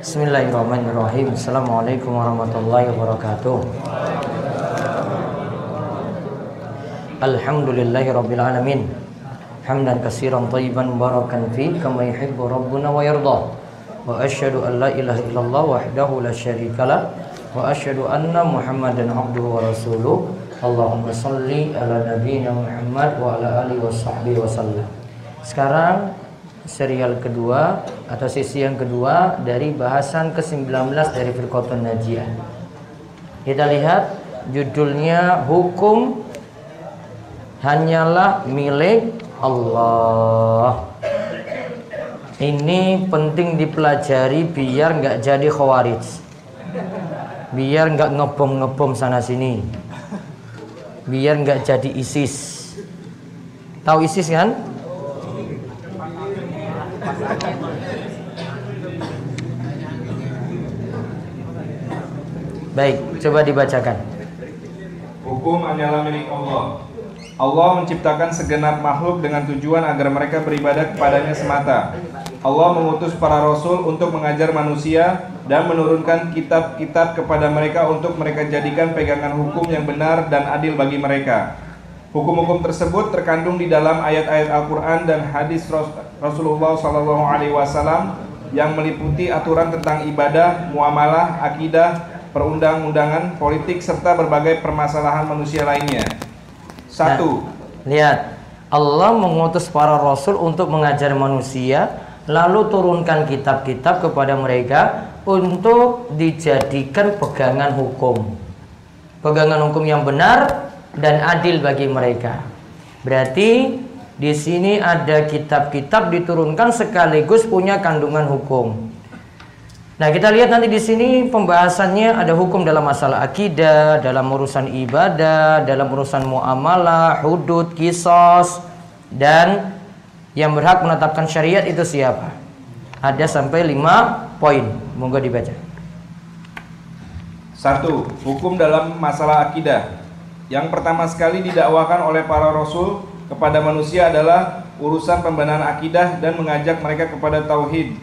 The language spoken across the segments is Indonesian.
Bismillahirrahmanirrahim. Assalamualaikum warahmatullahi wabarakatuh. Alhamdulillahi rabbil alamin. Hamdan katsiran thayyiban mubarakan fi kama yuhibbu rabbuna wa yarda. Wa asyhadu an la ilaha illallah wahdahu la syarikalah wa asyhadu anna Muhammadan abduhu wa rasuluh. Allahumma salli ala nabiyyina Muhammad wa ala alihi washabbihi wasallam. Sekarang serial kedua atau sisi yang kedua dari bahasan ke-19 dari Firqatun Najiyah. Kita lihat judulnya hukum hanyalah milik Allah. Ini penting dipelajari biar nggak jadi khawarij. Biar nggak ngebom-ngebom sana sini. Biar nggak jadi ISIS. Tahu ISIS kan? Baik, coba dibacakan. Hukum hanyalah milik Allah. Allah menciptakan segenap makhluk dengan tujuan agar mereka beribadah kepadanya semata. Allah mengutus para rasul untuk mengajar manusia dan menurunkan kitab-kitab kepada mereka untuk mereka jadikan pegangan hukum yang benar dan adil bagi mereka. Hukum-hukum tersebut terkandung di dalam ayat-ayat Al-Quran dan hadis Rasulullah SAW yang meliputi aturan tentang ibadah, muamalah, akidah, perundang-undangan, politik, serta berbagai permasalahan manusia lainnya. Satu. Nah, lihat, Allah mengutus para rasul untuk mengajar manusia, lalu turunkan kitab-kitab kepada mereka untuk dijadikan pegangan hukum. Pegangan hukum yang benar dan adil bagi mereka. Berarti di sini ada kitab-kitab diturunkan sekaligus punya kandungan hukum. Nah, kita lihat nanti di sini pembahasannya ada hukum dalam masalah akidah, dalam urusan ibadah, dalam urusan muamalah, hudud, kisos, dan yang berhak menetapkan syariat itu siapa? Ada sampai lima poin. Moga dibaca. Satu, hukum dalam masalah akidah. Yang pertama sekali didakwakan oleh para rasul kepada manusia adalah urusan pembenahan akidah dan mengajak mereka kepada tauhid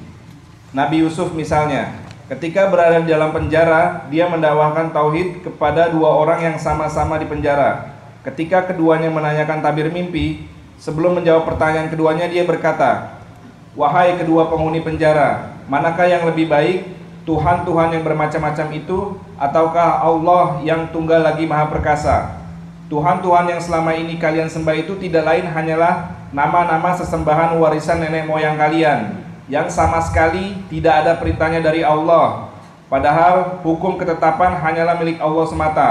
Nabi Yusuf misalnya, ketika berada di dalam penjara, dia mendakwahkan tauhid kepada dua orang yang sama-sama di penjara. Ketika keduanya menanyakan tabir mimpi, sebelum menjawab pertanyaan keduanya dia berkata, "Wahai kedua penghuni penjara, manakah yang lebih baik, Tuhan-tuhan yang bermacam-macam itu ataukah Allah yang tunggal lagi maha perkasa?" Tuhan-Tuhan yang selama ini kalian sembah itu tidak lain hanyalah nama-nama sesembahan warisan nenek moyang kalian yang sama sekali tidak ada perintahnya dari Allah. Padahal hukum ketetapan hanyalah milik Allah semata.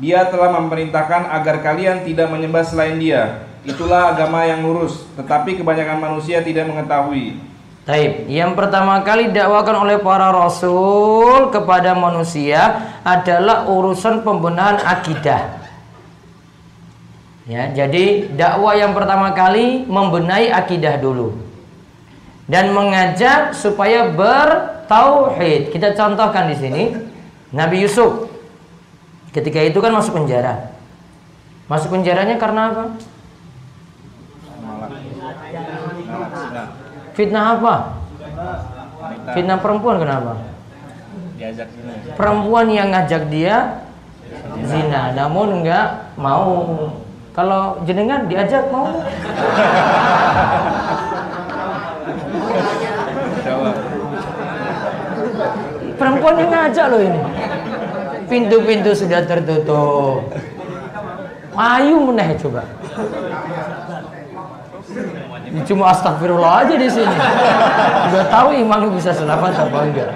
Dia telah memerintahkan agar kalian tidak menyembah selain Dia. Itulah agama yang lurus, tetapi kebanyakan manusia tidak mengetahui. Taib. Yang pertama kali dakwakan oleh para rasul kepada manusia adalah urusan pembenahan akidah. Ya, jadi dakwah yang pertama kali membenahi akidah dulu dan mengajak supaya bertauhid. Kita contohkan di sini Nabi Yusuf ketika itu kan masuk penjara. Masuk penjaranya karena apa? Fitnah apa? Fitnah perempuan kenapa? Perempuan yang ngajak dia zina, namun enggak mau. Kalau jenengan diajak mau? Perempuan yang ngajak loh ini. Pintu-pintu sudah tertutup. Ayu meneh coba. Cuma astagfirullah aja di sini. Udah tahu iman bisa selamat apa enggak.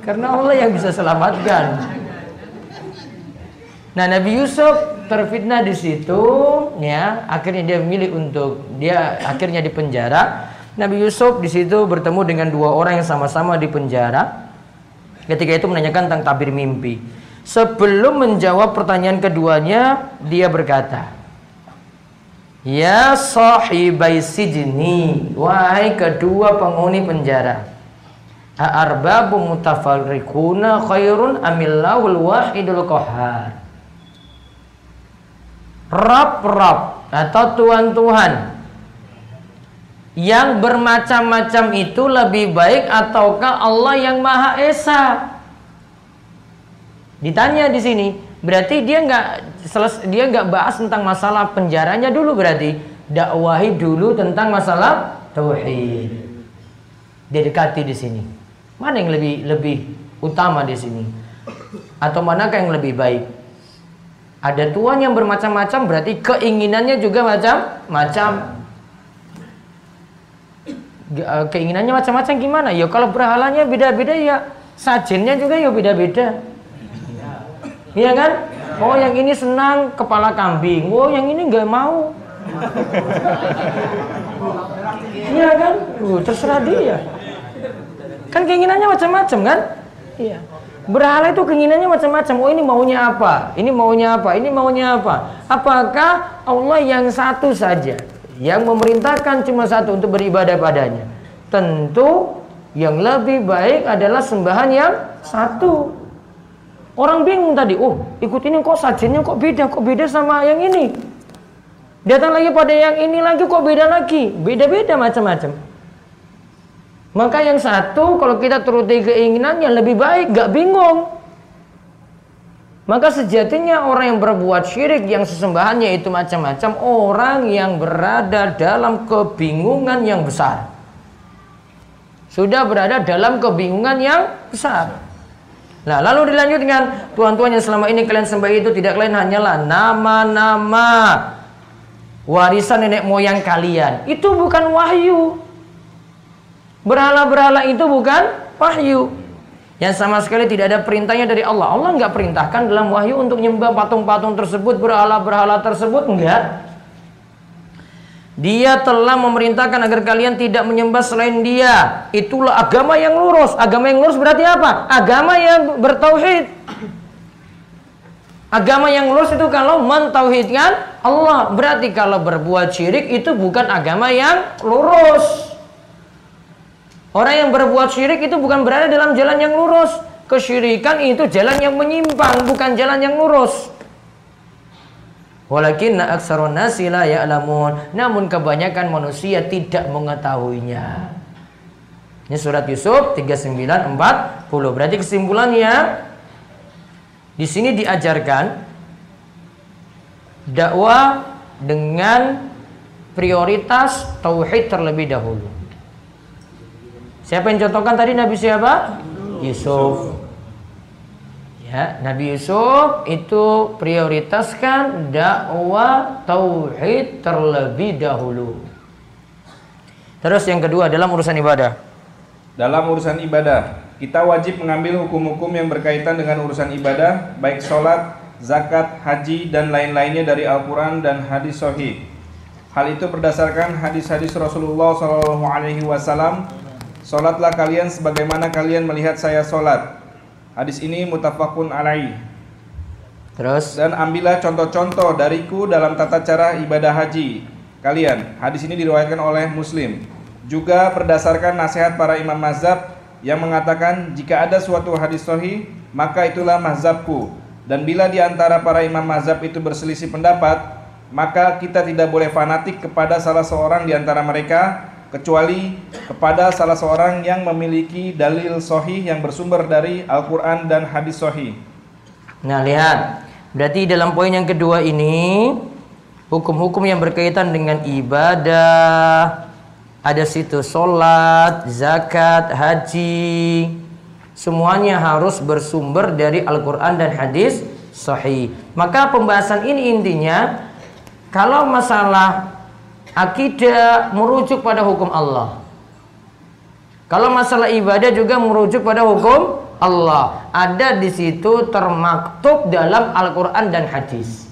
Karena Allah yang bisa selamatkan. Nah Nabi Yusuf terfitnah di situ, ya akhirnya dia memilih untuk dia akhirnya di penjara Nabi Yusuf di situ bertemu dengan dua orang yang sama-sama di penjara. Ketika itu menanyakan tentang tabir mimpi. Sebelum menjawab pertanyaan keduanya, dia berkata, Ya sahibai sijni, wahai kedua penghuni penjara. A'arbabu mutafarriquna khairun amillahul wahidul qahar. Rab-rab atau Tuhan-Tuhan Yang bermacam-macam itu lebih baik ataukah Allah yang Maha Esa? Ditanya di sini, berarti dia nggak dia nggak bahas tentang masalah penjaranya dulu berarti dakwahi dulu tentang masalah tauhid. Didekati di sini. Mana yang lebih lebih utama di sini? Atau manakah yang lebih baik? Ada tuan yang bermacam-macam berarti keinginannya juga macam-macam. Eh, keinginannya macam-macam gimana? Ya kalau berhalanya beda-beda ya sajennya juga ya beda-beda. Iya kan? Oh yang ini senang kepala kambing. Oh yang ini nggak mau. Iya kan? Uh, terserah dia. Kan keinginannya macam-macam kan? Iya. Berhala itu keinginannya macam-macam. Oh ini maunya apa? Ini maunya apa? Ini maunya apa? Apakah Allah yang satu saja? Yang memerintahkan cuma satu untuk beribadah padanya. Tentu yang lebih baik adalah sembahan yang satu. Orang bingung tadi, oh ikut ini kok sajiannya kok beda, kok beda sama yang ini. Datang lagi pada yang ini lagi kok beda lagi, beda-beda macam-macam. Maka yang satu kalau kita turuti keinginannya lebih baik, gak bingung. Maka sejatinya orang yang berbuat syirik yang sesembahannya itu macam-macam orang yang berada dalam kebingungan yang besar. Sudah berada dalam kebingungan yang besar. Nah, lalu dilanjut dengan tuan-tuan yang selama ini kalian sembah itu tidak lain hanyalah nama-nama warisan nenek moyang kalian. Itu bukan wahyu. Berhala-berhala itu bukan wahyu yang sama sekali tidak ada perintahnya dari Allah. Allah nggak perintahkan dalam wahyu untuk menyembah patung-patung tersebut, berhala-berhala tersebut, enggak. Dia telah memerintahkan agar kalian tidak menyembah selain dia. Itulah agama yang lurus. Agama yang lurus berarti apa? Agama yang bertauhid. Agama yang lurus itu kalau mentauhidkan Allah. Berarti kalau berbuat syirik itu bukan agama yang lurus. Orang yang berbuat syirik itu bukan berada dalam jalan yang lurus. Kesyirikan itu jalan yang menyimpang, bukan jalan yang lurus. Walakin aksarun nasi la ya'lamun. Namun kebanyakan manusia tidak mengetahuinya. Ini surat Yusuf 3940. Berarti kesimpulannya di sini diajarkan dakwah dengan prioritas tauhid terlebih dahulu. Siapa yang contohkan tadi Nabi siapa? Yusuf. Ya, Nabi Yusuf itu prioritaskan dakwah tauhid terlebih dahulu. Terus yang kedua dalam urusan ibadah. Dalam urusan ibadah, kita wajib mengambil hukum-hukum yang berkaitan dengan urusan ibadah, baik sholat, zakat, haji, dan lain-lainnya dari Al-Quran dan hadis Sahih. Hal itu berdasarkan hadis-hadis Rasulullah SAW Solatlah kalian sebagaimana kalian melihat saya solat. Hadis ini mutafakun alaih. Terus dan ambillah contoh-contoh dariku dalam tata cara ibadah haji kalian. Hadis ini diriwayatkan oleh Muslim. Juga berdasarkan nasihat para imam mazhab yang mengatakan jika ada suatu hadis sahih maka itulah mazhabku. Dan bila di antara para imam mazhab itu berselisih pendapat, maka kita tidak boleh fanatik kepada salah seorang di antara mereka kecuali kepada salah seorang yang memiliki dalil sohih yang bersumber dari Al-Quran dan hadis sohih. Nah lihat, berarti dalam poin yang kedua ini hukum-hukum yang berkaitan dengan ibadah, ada situ sholat, zakat, haji, semuanya harus bersumber dari Al-Quran dan hadis sahih. Maka pembahasan ini intinya kalau masalah Akidah merujuk pada hukum Allah. Kalau masalah ibadah juga merujuk pada hukum Allah. Ada di situ termaktub dalam Al-Quran dan hadis.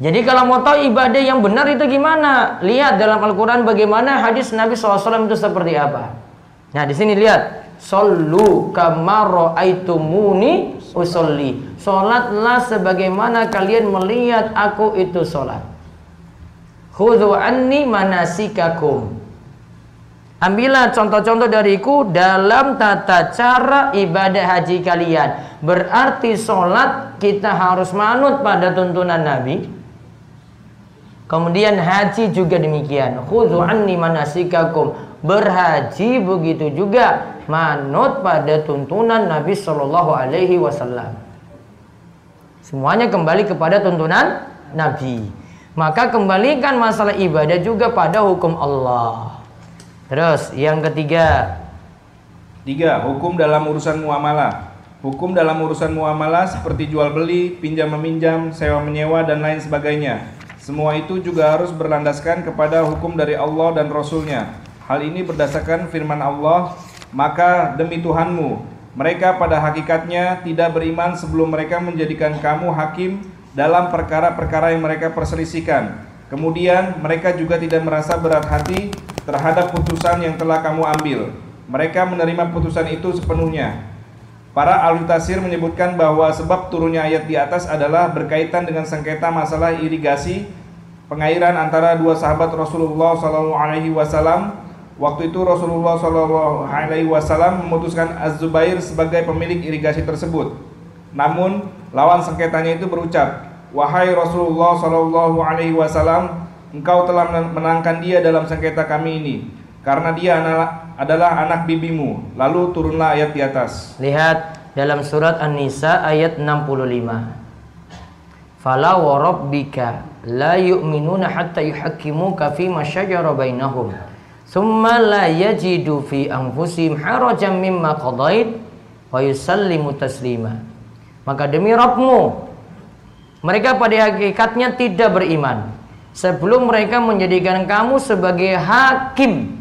Jadi kalau mau tahu ibadah yang benar itu gimana? Lihat dalam Al-Quran bagaimana hadis Nabi SAW itu seperti apa. Nah di sini lihat. Sallu kamaro aitumuni usolli. Solatlah sebagaimana kalian melihat aku itu solat. Khudhu anni manasikakum. Ambillah contoh-contoh dariku dalam tata cara ibadah haji kalian. Berarti sholat kita harus manut pada tuntunan Nabi. Kemudian haji juga demikian. Khudhu anni manasikakum. Berhaji begitu juga manut pada tuntunan Nabi Shallallahu alaihi wasallam. Semuanya kembali kepada tuntunan Nabi. Maka kembalikan masalah ibadah juga pada hukum Allah. Terus yang ketiga. Tiga, hukum dalam urusan muamalah. Hukum dalam urusan muamalah seperti jual beli, pinjam meminjam, sewa menyewa dan lain sebagainya semua itu juga harus berlandaskan kepada hukum dari Allah dan Rasulnya. Hal ini berdasarkan firman Allah, maka demi Tuhanmu, mereka pada hakikatnya tidak beriman sebelum mereka menjadikan kamu hakim dalam perkara-perkara yang mereka perselisihkan. Kemudian mereka juga tidak merasa berat hati terhadap putusan yang telah kamu ambil. Mereka menerima putusan itu sepenuhnya. Para ahli tasir menyebutkan bahwa sebab turunnya ayat di atas adalah berkaitan dengan sengketa masalah irigasi pengairan antara dua sahabat Rasulullah Shallallahu Alaihi Wasallam. Waktu itu Rasulullah Shallallahu Alaihi Wasallam memutuskan Az-Zubair sebagai pemilik irigasi tersebut. Namun lawan sengketanya itu berucap, wahai Rasulullah Shallallahu Alaihi Wasallam, engkau telah menangkan dia dalam sengketa kami ini, karena dia adalah anak bibimu. Lalu turunlah ayat di atas. Lihat dalam surat An-Nisa ayat 65. Fala wa rabbika la yu'minuna hatta yuhakkimuka fi ma syajara bainahum. Thumma la yajidu fi anfusihim harajan mimma qadait wa yusallimu taslima. Maka demi Rabbmu mereka pada hakikatnya tidak beriman sebelum mereka menjadikan kamu sebagai hakim.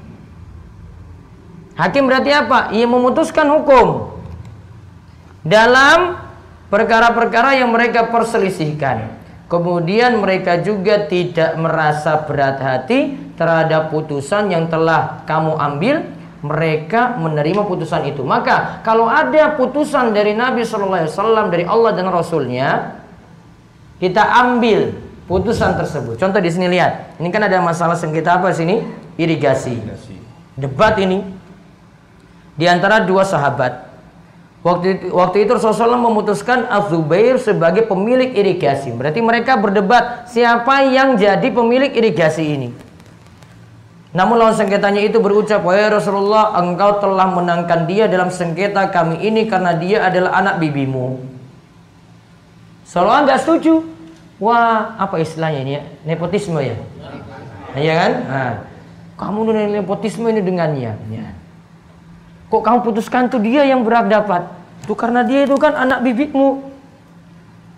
Hakim berarti apa? Ia memutuskan hukum dalam perkara-perkara yang mereka perselisihkan. Kemudian mereka juga tidak merasa berat hati terhadap putusan yang telah kamu ambil. Mereka menerima putusan itu. Maka kalau ada putusan dari Nabi Shallallahu Alaihi Wasallam dari Allah dan Rasulnya, kita ambil putusan tersebut. Contoh di sini lihat. Ini kan ada masalah sengketa apa sini? Irigasi. Debat ini di antara dua sahabat Waktu itu, waktu itu Rasulullah memutuskan Az-Zubair sebagai pemilik irigasi. Berarti mereka berdebat siapa yang jadi pemilik irigasi ini. Namun lawan sengketanya itu berucap, Wahai Rasulullah, engkau telah menangkan dia dalam sengketa kami ini karena dia adalah anak bibimu. Rasulullah nggak setuju. Wah, apa istilahnya ini ya? Nepotisme ya? Iya kan? Nah, kamu dengan nepotisme ini dengannya. Ya. Kok kamu putuskan tuh dia yang berhak dapat? Itu karena dia itu kan anak bibitmu.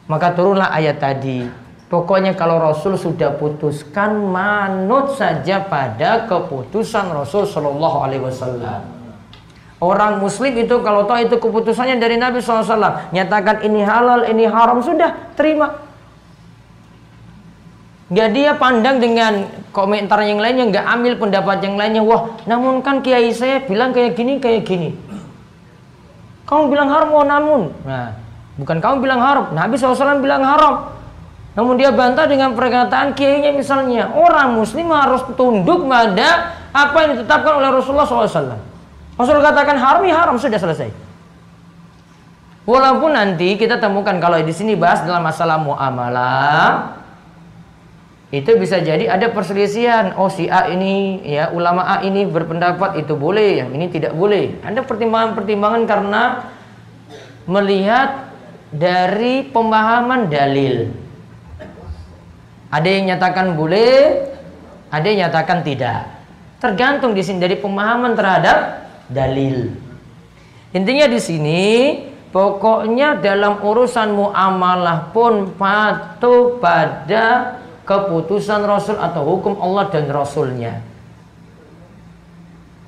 Maka turunlah ayat tadi. Pokoknya kalau Rasul sudah putuskan manut saja pada keputusan Rasul Shallallahu Alaihi Wasallam. Orang Muslim itu kalau tahu itu keputusannya dari Nabi SAW, nyatakan ini halal, ini haram, sudah terima. Gak dia pandang dengan komentar yang lainnya, nggak ambil pendapat yang lainnya. Wah, namun kan kiai saya bilang kayak gini, kayak gini. Kamu bilang haram, oh namun. Nah, bukan kamu bilang haram. Nabi SAW bilang haram. Namun dia bantah dengan perkataan kiainya misalnya. Orang muslim harus tunduk pada apa yang ditetapkan oleh Rasulullah SAW. Rasul katakan haram, ya haram. Sudah selesai. Walaupun nanti kita temukan kalau di sini bahas dalam masalah muamalah, itu bisa jadi ada perselisihan oh si A ini ya ulama A ini berpendapat itu boleh yang ini tidak boleh ada pertimbangan-pertimbangan karena melihat dari pemahaman dalil ada yang nyatakan boleh ada yang nyatakan tidak tergantung di sini dari pemahaman terhadap dalil intinya di sini pokoknya dalam urusan muamalah pun patuh pada keputusan Rasul atau hukum Allah dan Rasulnya.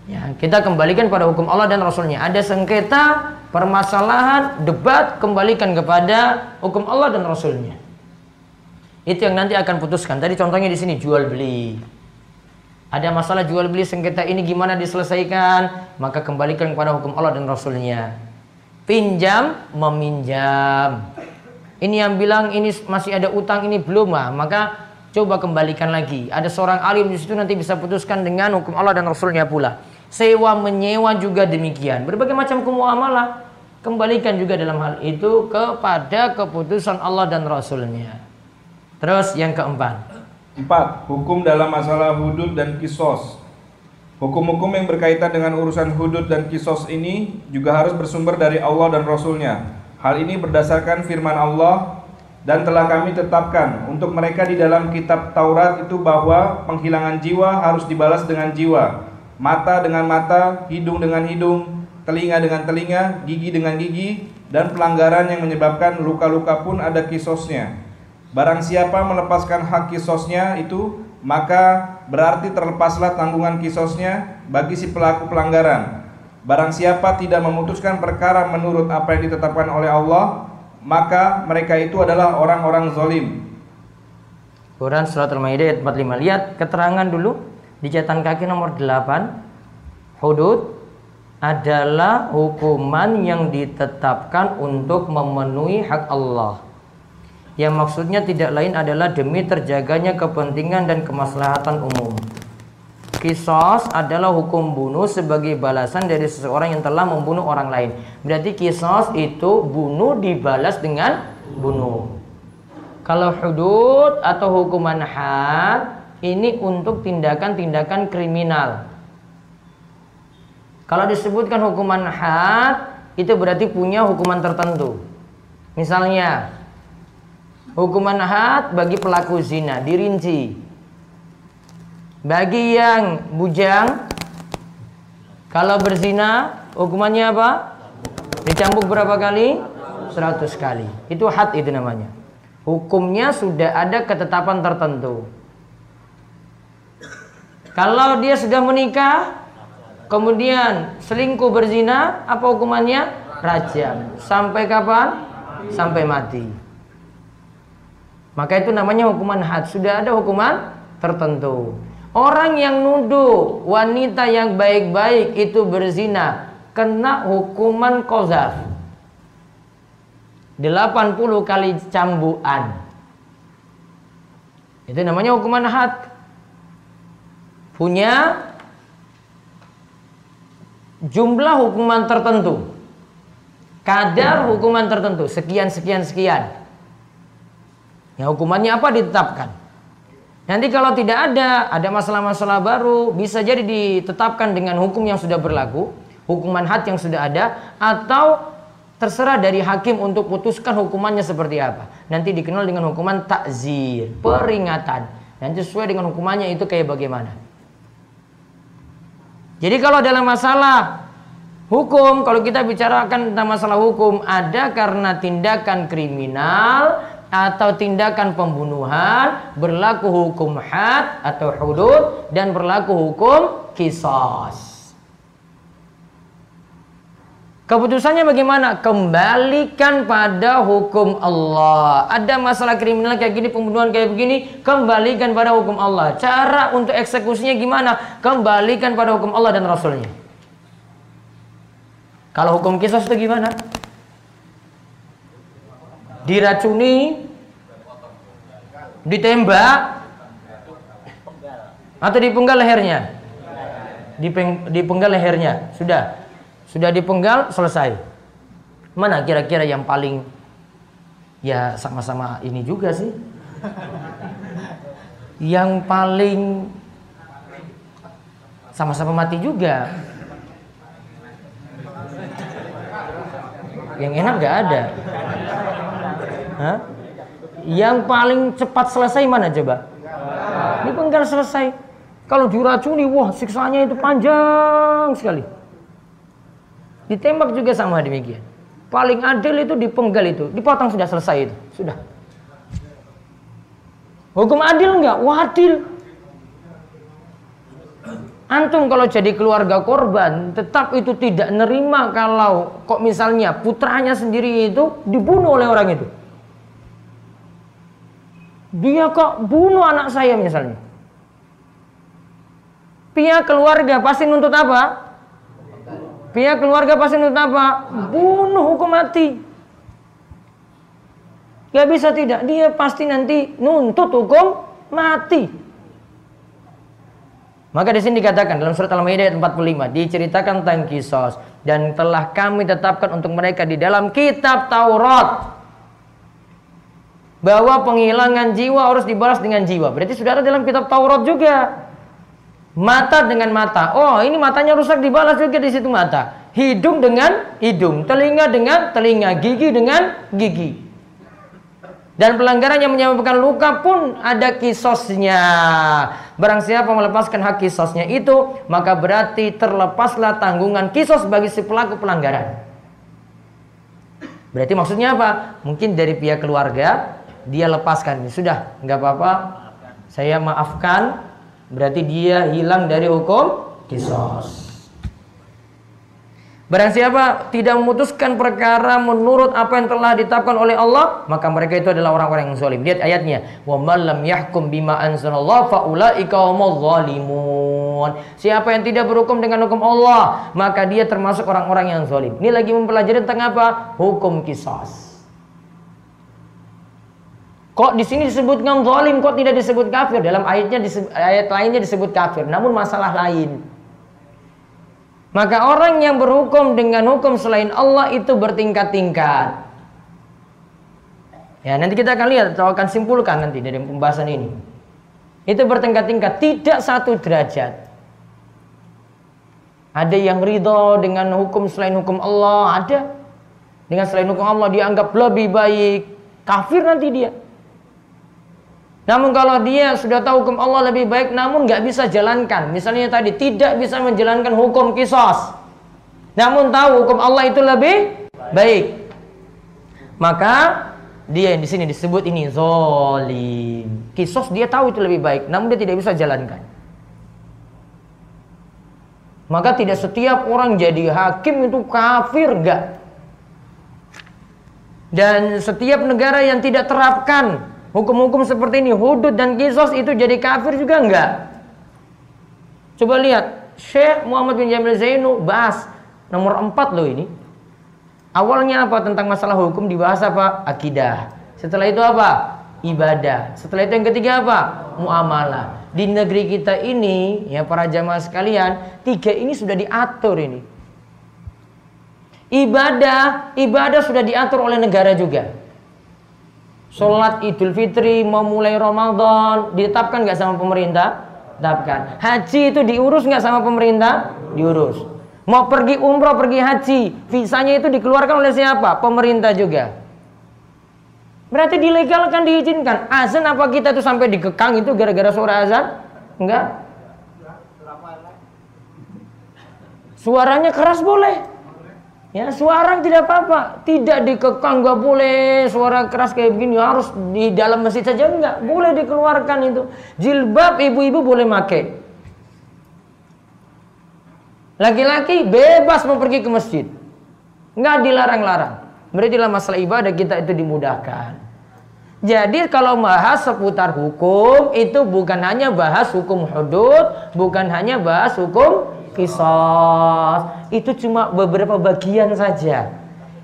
Ya, kita kembalikan pada hukum Allah dan Rasulnya. Ada sengketa, permasalahan, debat, kembalikan kepada hukum Allah dan Rasulnya. Itu yang nanti akan putuskan. Tadi contohnya di sini jual beli. Ada masalah jual beli sengketa ini gimana diselesaikan? Maka kembalikan kepada hukum Allah dan Rasulnya. Pinjam, meminjam. Ini yang bilang ini masih ada utang ini belum lah, maka coba kembalikan lagi. Ada seorang alim di situ nanti bisa putuskan dengan hukum Allah dan Rasulnya pula. Sewa menyewa juga demikian. Berbagai macam kemuamalah kembalikan juga dalam hal itu kepada keputusan Allah dan Rasulnya. Terus yang keempat. Empat, hukum dalam masalah hudud dan kisos. Hukum-hukum yang berkaitan dengan urusan hudud dan kisos ini juga harus bersumber dari Allah dan Rasulnya. Hal ini berdasarkan firman Allah dan telah kami tetapkan untuk mereka di dalam kitab Taurat itu bahwa penghilangan jiwa harus dibalas dengan jiwa, mata dengan mata, hidung dengan hidung, telinga dengan telinga, gigi dengan gigi, dan pelanggaran yang menyebabkan luka-luka pun ada kisosnya. Barang siapa melepaskan hak kisosnya itu, maka berarti terlepaslah tanggungan kisosnya bagi si pelaku pelanggaran. Barang siapa tidak memutuskan perkara menurut apa yang ditetapkan oleh Allah, maka mereka itu adalah orang-orang zolim. Quran Surat Al-Maidah ayat 45. Lihat keterangan dulu di catatan kaki nomor 8. Hudud adalah hukuman yang ditetapkan untuk memenuhi hak Allah. Yang maksudnya tidak lain adalah demi terjaganya kepentingan dan kemaslahatan umum. Kisos adalah hukum bunuh sebagai balasan dari seseorang yang telah membunuh orang lain. Berarti kisos itu bunuh dibalas dengan bunuh. Kalau hudud atau hukuman had ini untuk tindakan-tindakan kriminal kalau disebutkan hukuman had itu berarti punya hukuman tertentu. Misalnya hukuman had bagi pelaku zina dirinci. Bagi yang bujang kalau berzina hukumannya apa? Dicambuk berapa kali? 100 kali. Itu had itu namanya. Hukumnya sudah ada ketetapan tertentu. Kalau dia sudah menikah, Kemudian selingkuh berzina, apa hukumannya? Rajam. Sampai kapan? Sampai mati. Maka itu namanya hukuman had. Sudah ada hukuman tertentu. Orang yang nuduh wanita yang baik-baik itu berzina kena hukuman kozaf. 80 kali cambuan. Itu namanya hukuman had. Punya jumlah hukuman tertentu. Kadar hukuman tertentu, sekian sekian sekian. Ya hukumannya apa ditetapkan. Nanti kalau tidak ada, ada masalah-masalah baru, bisa jadi ditetapkan dengan hukum yang sudah berlaku, hukuman had yang sudah ada, atau terserah dari hakim untuk putuskan hukumannya seperti apa. Nanti dikenal dengan hukuman takzir, peringatan. Nanti sesuai dengan hukumannya itu kayak bagaimana. Jadi kalau dalam masalah hukum, kalau kita bicarakan tentang masalah hukum, ada karena tindakan kriminal atau tindakan pembunuhan berlaku hukum had atau hudud dan berlaku hukum kisos. Keputusannya bagaimana? Kembalikan pada hukum Allah. Ada masalah kriminal kayak gini, pembunuhan kayak begini, kembalikan pada hukum Allah. Cara untuk eksekusinya gimana? Kembalikan pada hukum Allah dan Rasulnya. Kalau hukum kisos itu gimana? Diracuni, ditembak, atau dipenggal lehernya? Dipeng, dipenggal lehernya, sudah. Sudah dipenggal, selesai. Mana kira-kira yang paling ya sama-sama ini juga sih? Yang paling sama-sama mati juga. Yang enak gak ada. Hah? Yang paling cepat selesai mana coba? Dipenggal selesai. Kalau diracuni, wah siksanya itu panjang sekali. Ditembak juga sama demikian. Paling adil itu dipenggal itu, dipotong sudah selesai itu, sudah. Hukum adil enggak? Wadil. Antum kalau jadi keluarga korban, tetap itu tidak nerima kalau kok misalnya putranya sendiri itu dibunuh oleh orang itu. Dia kok bunuh anak saya misalnya. Pihak keluarga pasti nuntut apa? Pihak keluarga pasti nuntut apa? Bunuh hukum mati. Gak bisa tidak, dia pasti nanti nuntut hukum mati. Maka di sini dikatakan dalam surat Al-Maidah ayat 45 diceritakan tentang kisos dan telah kami tetapkan untuk mereka di dalam kitab Taurat. Bahwa penghilangan jiwa harus dibalas dengan jiwa. Berarti sudah ada dalam kitab Taurat juga. Mata dengan mata. Oh, ini matanya rusak dibalas juga di situ mata. Hidung dengan hidung, telinga dengan telinga, gigi dengan gigi. Dan pelanggaran yang menyebabkan luka pun ada kisosnya. Barang siapa melepaskan hak kisosnya itu, maka berarti terlepaslah tanggungan kisos bagi si pelaku pelanggaran. Berarti maksudnya apa? Mungkin dari pihak keluarga dia lepaskan. Sudah, nggak apa-apa. Saya maafkan. Berarti dia hilang dari hukum kisos. Barang siapa tidak memutuskan perkara menurut apa yang telah ditetapkan oleh Allah, maka mereka itu adalah orang-orang yang zalim. Lihat ayatnya, "Wa man lam yahkum bima anzalallah fa ulaika zalimun." Siapa yang tidak berhukum dengan hukum Allah, maka dia termasuk orang-orang yang zalim. Ini lagi mempelajari tentang apa? Hukum kisas. Kok di sini disebutkan zalim, kok tidak disebut kafir? Dalam ayatnya ayat lainnya disebut kafir, namun masalah lain. Maka orang yang berhukum dengan hukum selain Allah itu bertingkat-tingkat. Ya, nanti kita akan lihat atau akan simpulkan nanti dari pembahasan ini. Itu bertingkat-tingkat, tidak satu derajat. Ada yang ridho dengan hukum selain hukum Allah, ada. Dengan selain hukum Allah dianggap lebih baik, kafir nanti dia. Namun kalau dia sudah tahu hukum Allah lebih baik namun nggak bisa jalankan. Misalnya tadi tidak bisa menjalankan hukum kisos. Namun tahu hukum Allah itu lebih baik. Maka dia yang di sini disebut ini zolim. Kisos dia tahu itu lebih baik namun dia tidak bisa jalankan. Maka tidak setiap orang jadi hakim itu kafir enggak. Dan setiap negara yang tidak terapkan Hukum-hukum seperti ini, hudud dan kisos itu jadi kafir juga enggak? Coba lihat, Syekh Muhammad bin Jamil Zainu bahas nomor 4 loh ini. Awalnya apa tentang masalah hukum dibahas apa? Akidah. Setelah itu apa? Ibadah. Setelah itu yang ketiga apa? Muamalah. Di negeri kita ini, ya para jamaah sekalian, tiga ini sudah diatur ini. Ibadah, ibadah sudah diatur oleh negara juga. Sholat Idul Fitri mau mulai Ramadan ditetapkan nggak sama pemerintah? Tetapkan. Haji itu diurus nggak sama pemerintah? Diurus. Mau pergi umroh, pergi haji, visanya itu dikeluarkan oleh siapa? Pemerintah juga. Berarti dilegalkan, diizinkan. Azan apa kita tuh sampai dikekang itu gara-gara suara azan? Enggak. Suaranya keras boleh. Ya, suara tidak apa-apa, tidak dikekang, nggak boleh suara keras kayak begini harus di dalam masjid saja nggak boleh dikeluarkan itu. Jilbab ibu-ibu boleh make. Laki-laki bebas mau pergi ke masjid, nggak dilarang-larang. Berarti dalam masalah ibadah kita itu dimudahkan. Jadi kalau bahas seputar hukum itu bukan hanya bahas hukum hudud, bukan hanya bahas hukum kisos itu cuma beberapa bagian saja.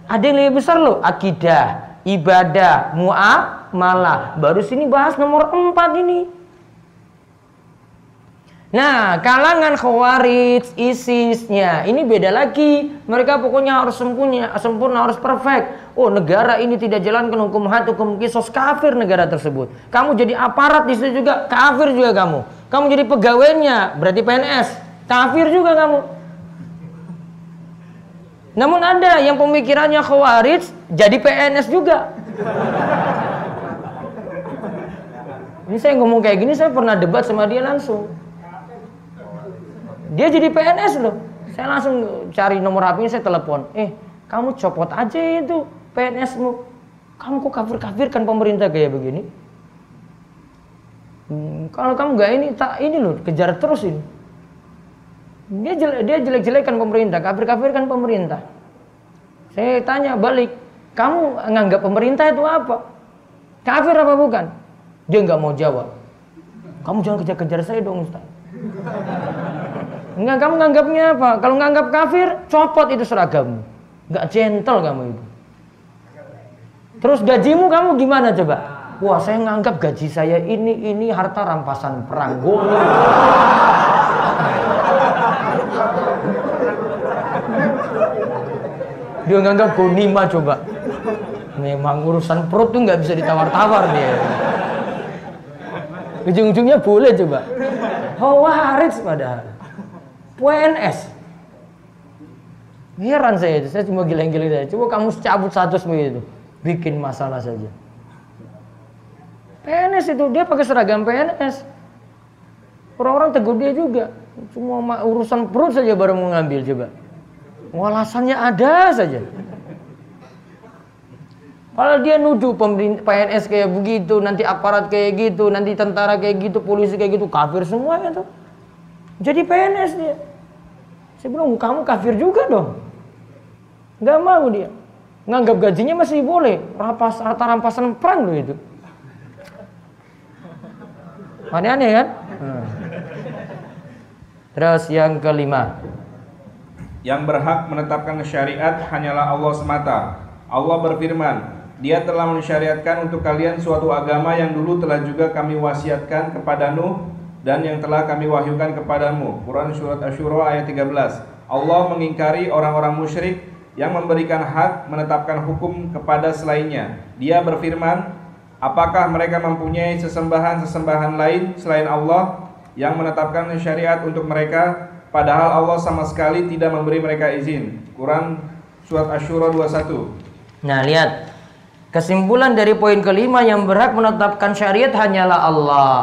Ada yang lebih besar loh, akidah, ibadah, muamalah. Baru sini bahas nomor empat ini. Nah, kalangan khawarij, isisnya, ini beda lagi. Mereka pokoknya harus sempurna, sempurna harus perfect. Oh, negara ini tidak jalankan hukum had, hukum kisos, kafir negara tersebut. Kamu jadi aparat di situ juga, kafir juga kamu. Kamu jadi pegawainya, berarti PNS, Kafir juga kamu. Namun ada yang pemikirannya khawarij jadi PNS juga. Ini saya ngomong kayak gini saya pernah debat sama dia langsung. Dia jadi PNS loh. Saya langsung cari nomor HP-nya saya telepon. Eh, kamu copot aja itu PNS-mu. Kamu kok kafir-kafirkan pemerintah kayak begini? Hmm, kalau kamu nggak ini tak ini loh kejar terus ini. Dia jelek, dia jelek-jelekan pemerintah, kafir-kafirkan pemerintah. Saya tanya balik, kamu nganggap pemerintah itu apa? Kafir apa bukan? Dia nggak mau jawab. Kamu jangan kejar-kejar saya dong Ustaz. Enggak, kamu nganggapnya apa? Kalau nganggap kafir, copot itu seragam. Nggak gentle kamu itu. Terus gajimu kamu gimana coba? Wah, saya nganggap gaji saya ini ini harta rampasan perang. Dia nganggap gonima coba. Memang urusan perut tuh nggak bisa ditawar-tawar dia. Ujung-ujungnya boleh coba. Hawaris padahal. PNS. Heran saya itu, saya cuma giling-giling saja. Coba kamu cabut satu begitu, bikin masalah saja. PNS itu dia pakai seragam PNS. Orang-orang tegur dia juga. Cuma urusan perut saja baru mengambil coba. Alasannya ada saja. Kalau dia nuduh PNS kayak begitu, nanti aparat kayak gitu, nanti tentara kayak gitu, polisi kayak gitu, kafir semuanya tuh. Jadi PNS dia. Saya bilang, kamu kafir juga dong. Gak mau dia. Nganggap gajinya masih boleh. Rapas, rata rampasan perang loh itu. Aneh-aneh kan? Hmm. Terus yang kelima. Yang berhak menetapkan syariat hanyalah Allah semata. Allah berfirman, dia telah mensyariatkan untuk kalian suatu agama yang dulu telah juga kami wasiatkan kepada Nuh dan yang telah kami wahyukan kepadamu. Quran surat Asyura ayat 13. Allah mengingkari orang-orang musyrik yang memberikan hak menetapkan hukum kepada selainnya. Dia berfirman, apakah mereka mempunyai sesembahan-sesembahan lain selain Allah yang menetapkan syariat untuk mereka padahal Allah sama sekali tidak memberi mereka izin. Quran surat Asyura 21. Nah, lihat Kesimpulan dari poin kelima yang berhak menetapkan syariat hanyalah Allah.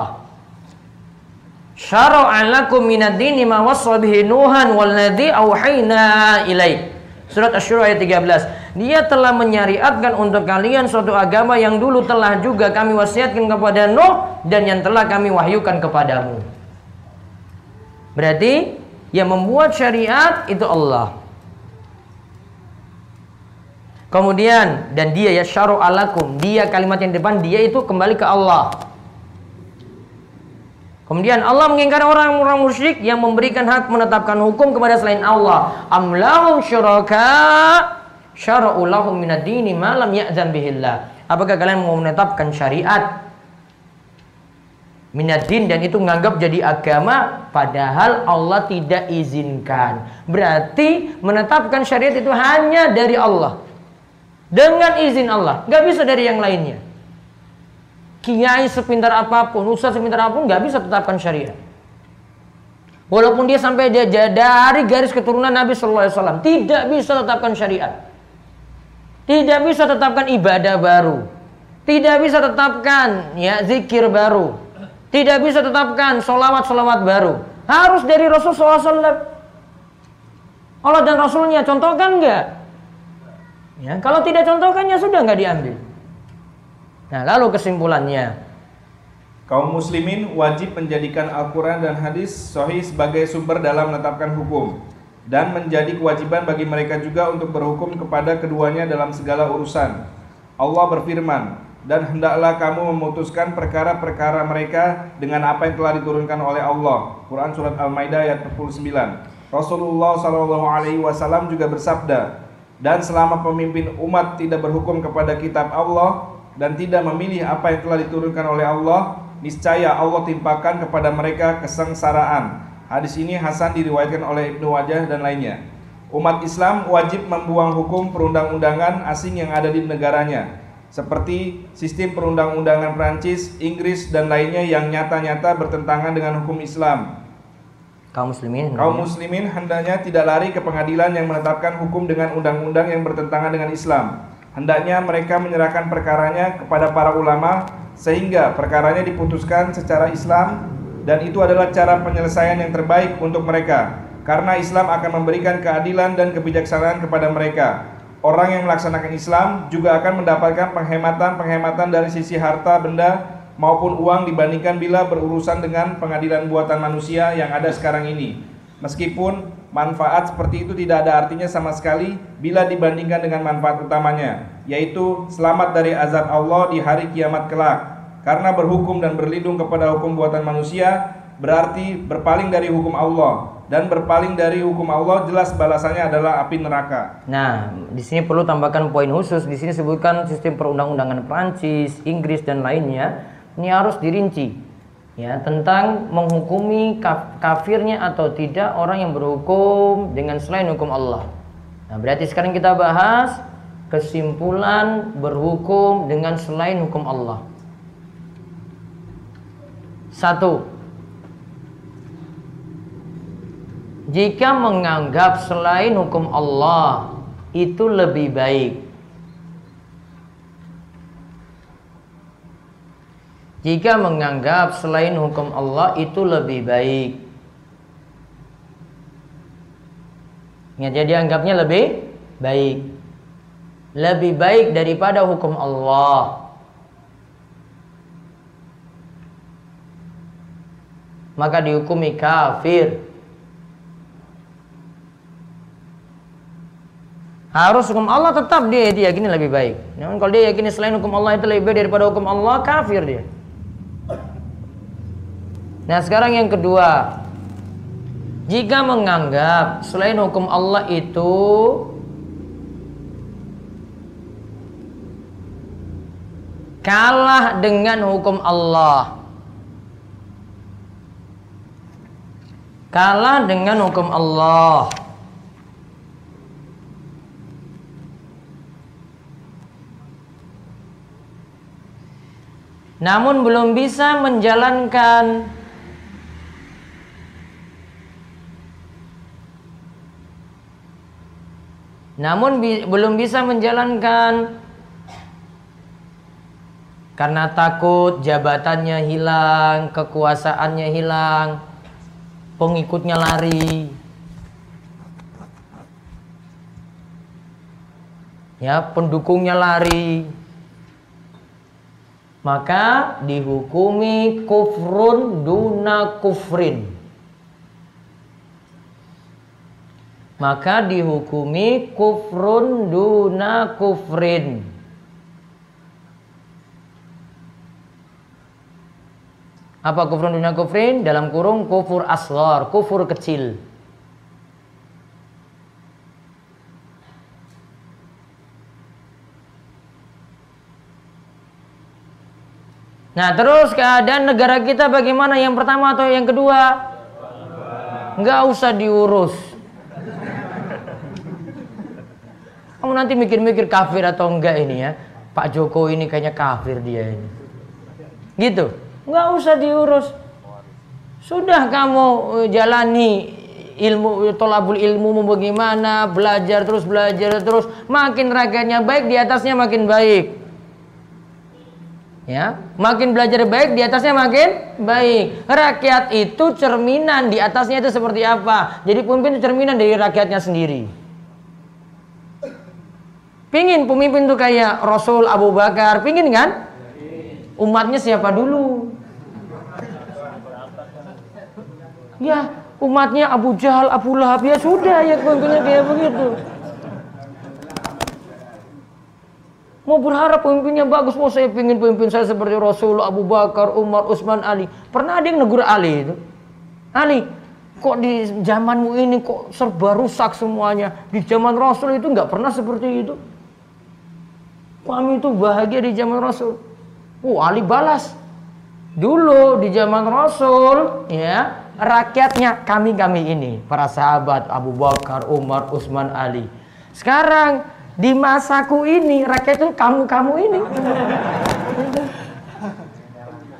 Minad dini ma Nuhan wal ladzi auhayna ilaik. Surat Asy-Syura ayat 13. Dia telah menyariatkan untuk kalian suatu agama yang dulu telah juga kami wasiatkan kepada Nuh dan yang telah kami wahyukan kepadamu. Berarti yang membuat syariat itu Allah. Kemudian dan dia ya syaru alakum, dia kalimat yang depan dia itu kembali ke Allah. Kemudian Allah mengingkari orang-orang musyrik yang memberikan hak menetapkan hukum kepada selain Allah. Amlahum syuraka syara'u lahum minad dini ma bihillah. Apakah kalian mau menetapkan syariat minadin dan itu menganggap jadi agama padahal Allah tidak izinkan. Berarti menetapkan syariat itu hanya dari Allah. Dengan izin Allah, nggak bisa dari yang lainnya. Kiai sepintar apa pun, ustaz sepintar apa pun nggak bisa tetapkan syariat. Walaupun dia sampai dia dari garis keturunan Nabi Shallallahu Alaihi Wasallam, tidak bisa tetapkan syariat. Tidak bisa tetapkan ibadah baru. Tidak bisa tetapkan ya zikir baru. Tidak bisa tetapkan solawat-solawat baru. Harus dari Rasulullah SAW. Allah dan Rasulnya contohkan nggak? Ya, kalau tidak contohkannya sudah nggak diambil. Nah, lalu kesimpulannya. Kaum muslimin wajib menjadikan Al-Quran dan hadis sahih sebagai sumber dalam menetapkan hukum. Dan menjadi kewajiban bagi mereka juga untuk berhukum kepada keduanya dalam segala urusan. Allah berfirman, dan hendaklah kamu memutuskan perkara-perkara mereka dengan apa yang telah diturunkan oleh Allah. Quran Surat Al-Maidah ayat 49. Rasulullah SAW juga bersabda, dan selama pemimpin umat tidak berhukum kepada kitab Allah dan tidak memilih apa yang telah diturunkan oleh Allah, niscaya Allah timpakan kepada mereka kesengsaraan. Hadis ini Hasan diriwayatkan oleh Ibnu Wajah dan lainnya. Umat Islam wajib membuang hukum perundang-undangan asing yang ada di negaranya, seperti sistem perundang-undangan Prancis, Inggris, dan lainnya yang nyata-nyata bertentangan dengan hukum Islam. Kaum muslimin. Kaum muslimin hendaknya tidak lari ke pengadilan yang menetapkan hukum dengan undang-undang yang bertentangan dengan Islam. Hendaknya mereka menyerahkan perkaranya kepada para ulama sehingga perkaranya diputuskan secara Islam dan itu adalah cara penyelesaian yang terbaik untuk mereka karena Islam akan memberikan keadilan dan kebijaksanaan kepada mereka orang yang melaksanakan Islam juga akan mendapatkan penghematan-penghematan dari sisi harta benda maupun uang dibandingkan bila berurusan dengan pengadilan buatan manusia yang ada sekarang ini. Meskipun manfaat seperti itu tidak ada artinya sama sekali bila dibandingkan dengan manfaat utamanya, yaitu selamat dari azab Allah di hari kiamat kelak. Karena berhukum dan berlindung kepada hukum buatan manusia berarti berpaling dari hukum Allah dan berpaling dari hukum Allah jelas balasannya adalah api neraka. Nah, di sini perlu tambahkan poin khusus. Di sini sebutkan sistem perundang-undangan Prancis, Inggris dan lainnya ini harus dirinci ya tentang menghukumi kafirnya atau tidak orang yang berhukum dengan selain hukum Allah. Nah, berarti sekarang kita bahas kesimpulan berhukum dengan selain hukum Allah. Satu, jika menganggap selain hukum Allah itu lebih baik, jika menganggap selain hukum Allah itu lebih baik, ya dia anggapnya lebih baik, lebih baik daripada hukum Allah. maka dihukumi kafir. Harus hukum Allah tetap dia yakini lebih baik. Namun kalau dia yakini selain hukum Allah itu lebih baik daripada hukum Allah, kafir dia. Nah sekarang yang kedua, jika menganggap selain hukum Allah itu kalah dengan hukum Allah, kalah dengan hukum Allah. Namun belum bisa menjalankan Namun bi belum bisa menjalankan karena takut jabatannya hilang, kekuasaannya hilang, pengikutnya lari. Ya, pendukungnya lari. Maka dihukumi kufrun duna kufrin. Maka dihukumi kufrun duna kufrin. Apa kufrun dunia kufrin? Dalam kurung kufur asghar, kufur kecil. Nah terus keadaan negara kita bagaimana? Yang pertama atau yang kedua? Nggak usah diurus. Kamu nanti mikir-mikir kafir atau enggak ini ya. Pak Joko ini kayaknya kafir dia ini. Gitu nggak usah diurus. Sudah kamu eh, jalani ilmu tolabul ilmu bagaimana belajar terus belajar terus makin rakyatnya baik di atasnya makin baik ya. Makin belajar baik di atasnya makin baik. Rakyat itu cerminan di atasnya itu seperti apa? Jadi pemimpin itu cerminan dari rakyatnya sendiri. Pingin pemimpin itu kayak Rasul Abu Bakar pingin kan? Umatnya siapa dulu? Ya, umatnya Abu Jahal, Abu Lahab ya sudah ya pemimpinnya kayak begitu. Mau berharap pemimpinnya bagus, mau saya pingin pemimpin saya seperti Rasul, Abu Bakar, Umar, Utsman, Ali. Pernah ada yang negur Ali itu? Ali, kok di zamanmu ini kok serba rusak semuanya? Di zaman Rasul itu nggak pernah seperti itu. Kami itu bahagia di zaman Rasul. Oh, Ali balas. Dulu di zaman Rasul, ya, rakyatnya kami-kami ini, para sahabat Abu Bakar, Umar, Utsman, Ali. Sekarang di masaku ini rakyat itu kamu-kamu ini.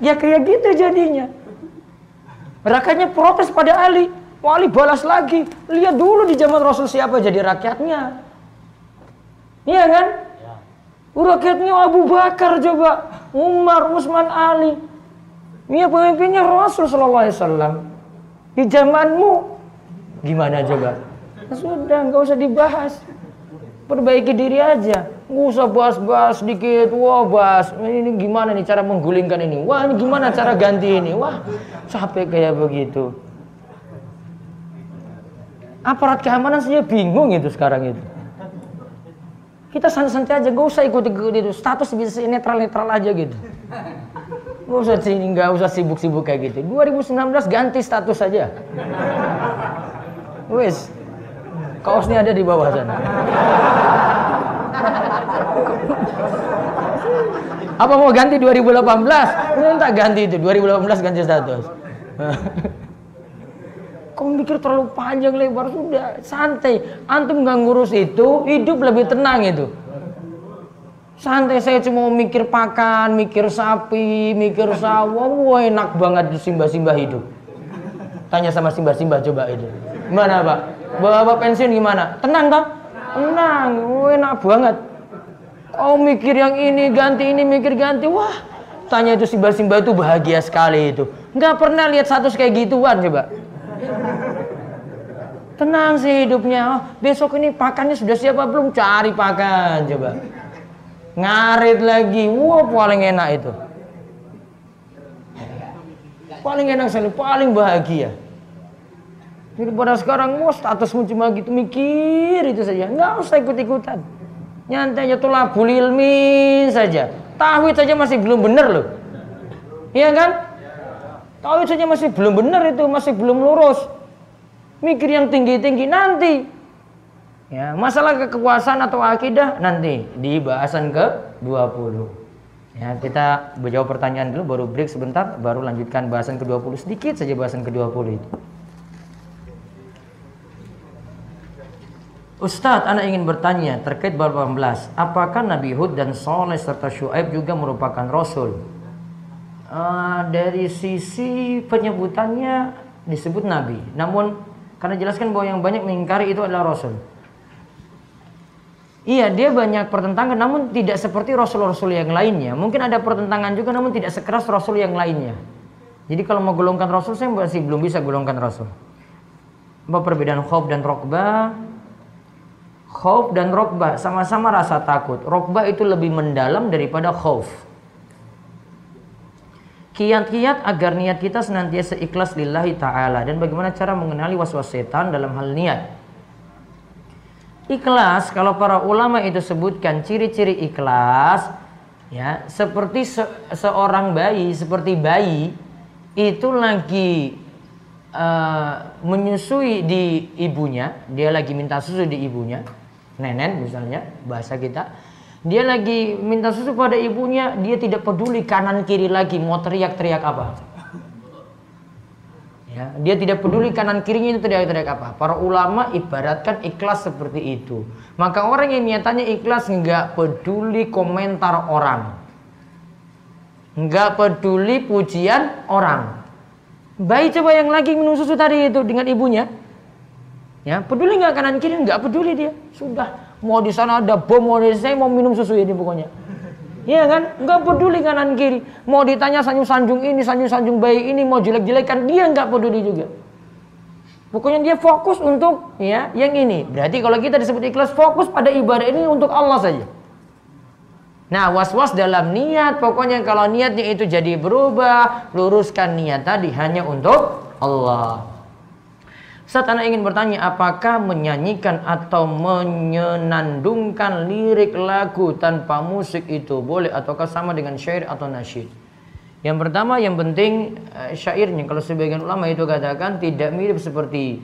ya kayak gitu jadinya. Rakyatnya protes pada Ali. Wali balas lagi. Lihat dulu di zaman Rasul siapa jadi rakyatnya. Iya kan? Ya. Rakyatnya Abu Bakar coba. Umar, Utsman, Ali. Iya pemimpinnya Rasul Sallallahu Alaihi Wasallam. Di zamanmu gimana coba? Nah, sudah, nggak usah dibahas. Perbaiki diri aja. Nggak usah bahas-bahas sedikit. Wah, bahas ini gimana nih cara menggulingkan ini? Wah, ini gimana cara ganti ini? Wah, capek kayak begitu. Aparat keamanan saja bingung itu sekarang itu. Kita santai-santai aja, gak usah ikut-ikut itu. Status bisa netral-netral aja gitu. Nggak usah sini, nggak usah sibuk-sibuk kayak gitu. 2019 ganti status saja. Wes, kaosnya ada di bawah sana. Apa mau ganti 2018? Ini tak ganti itu, 2018 ganti status. Kau mikir terlalu panjang lebar sudah santai. Antum nggak ngurus itu, hidup lebih tenang itu. Santai saya cuma mikir pakan, mikir sapi, mikir sawah, wah enak banget simbah-simbah hidup. Tanya sama simbah-simbah coba itu. Gimana pak? Bapak pensiun gimana? Tenang tak? Tenang, enak banget. Kau mikir yang ini, ganti ini, mikir ganti. Wah, tanya itu simbah-simbah itu bahagia sekali itu. Nggak pernah lihat status kayak gituan coba. Tenang sih hidupnya. Oh, besok ini pakannya sudah siapa belum? Cari pakan coba ngarit lagi wah paling enak itu paling enak sekali paling bahagia jadi pada sekarang mau statusmu cuma gitu mikir itu saja. Nggak usah ikut ikutan nyantai aja tuh labul ilmi saja. Tauhid saja masih belum benar loh. Iya kan? Tauhid saja masih belum benar itu masih belum lurus. Mikir yang tinggi tinggi nanti. Ya, masalah kekuasaan atau akidah nanti di bahasan ke-20. Ya, kita menjawab pertanyaan dulu baru break sebentar baru lanjutkan bahasan ke-20 sedikit saja bahasan ke-20 itu. Ustadz, anak ingin bertanya terkait bab 18. Apakah Nabi Hud dan Soleh serta Shu'aib juga merupakan Rasul? Uh, dari sisi penyebutannya disebut Nabi. Namun karena jelaskan bahwa yang banyak mengingkari itu adalah Rasul. Iya, dia banyak pertentangan namun tidak seperti rasul-rasul yang lainnya. Mungkin ada pertentangan juga namun tidak sekeras rasul yang lainnya. Jadi kalau mau golongkan rasul saya masih belum bisa golongkan rasul. Apa perbedaan khauf dan rokbah? Khauf dan rokbah sama-sama rasa takut. Rokbah itu lebih mendalam daripada khauf. Kiat-kiat agar niat kita senantiasa ikhlas lillahi ta'ala. Dan bagaimana cara mengenali was-was setan dalam hal niat. Ikhlas kalau para ulama itu sebutkan ciri-ciri ikhlas ya seperti se seorang bayi seperti bayi itu lagi uh, menyusui di ibunya dia lagi minta susu di ibunya nenek misalnya bahasa kita dia lagi minta susu pada ibunya dia tidak peduli kanan kiri lagi mau teriak-teriak apa Ya, dia tidak peduli kanan kirinya itu teriak-teriak apa. Para ulama ibaratkan ikhlas seperti itu. Maka orang yang niatannya ikhlas nggak peduli komentar orang. Nggak peduli pujian orang. Bayi coba yang lagi minum susu tadi itu dengan ibunya. Ya, peduli nggak kanan kiri? Nggak peduli dia. Sudah, mau di sana ada bom, mau di saya mau minum susu ini pokoknya. Iya kan? Nggak peduli kanan kiri. Mau ditanya sanjung-sanjung ini, sanjung-sanjung bayi ini, mau jelek-jelekan, dia nggak peduli juga. Pokoknya dia fokus untuk ya yang ini. Berarti kalau kita disebut ikhlas, fokus pada ibadah ini untuk Allah saja. Nah, was-was dalam niat, pokoknya kalau niatnya itu jadi berubah, luruskan niat tadi hanya untuk Allah. Saat anak ingin bertanya apakah menyanyikan atau menyenandungkan lirik lagu tanpa musik itu boleh ataukah sama dengan syair atau nasyid? Yang pertama yang penting eh, syairnya. Kalau sebagian ulama itu katakan tidak mirip seperti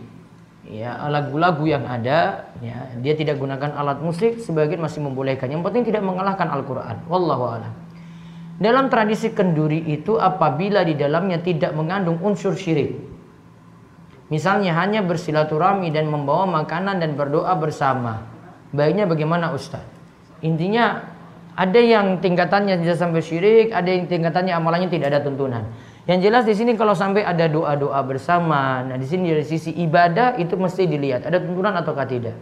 ya lagu-lagu yang ada ya dia tidak gunakan alat musik sebagian masih membolehkan. Yang penting tidak mengalahkan Al-Qur'an. Wallahu a'lam. Dalam tradisi kenduri itu apabila di dalamnya tidak mengandung unsur syirik Misalnya hanya bersilaturahmi dan membawa makanan dan berdoa bersama. Baiknya bagaimana Ustaz? Intinya ada yang tingkatannya tidak sampai syirik, ada yang tingkatannya amalannya tidak ada tuntunan. Yang jelas di sini kalau sampai ada doa-doa bersama, nah di sini dari sisi ibadah itu mesti dilihat ada tuntunan ataukah tidak.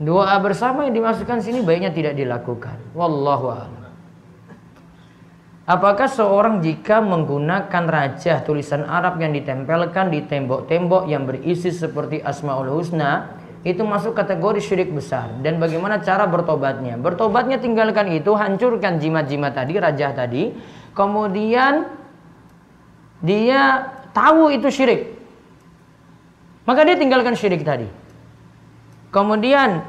Doa bersama yang dimasukkan sini baiknya tidak dilakukan. Wallahu a'lam. Apakah seorang jika menggunakan rajah tulisan Arab yang ditempelkan di tembok-tembok yang berisi seperti Asmaul Husna itu masuk kategori syirik besar dan bagaimana cara bertobatnya? Bertobatnya tinggalkan itu, hancurkan jimat-jimat tadi, rajah tadi, kemudian dia tahu itu syirik. Maka dia tinggalkan syirik tadi. Kemudian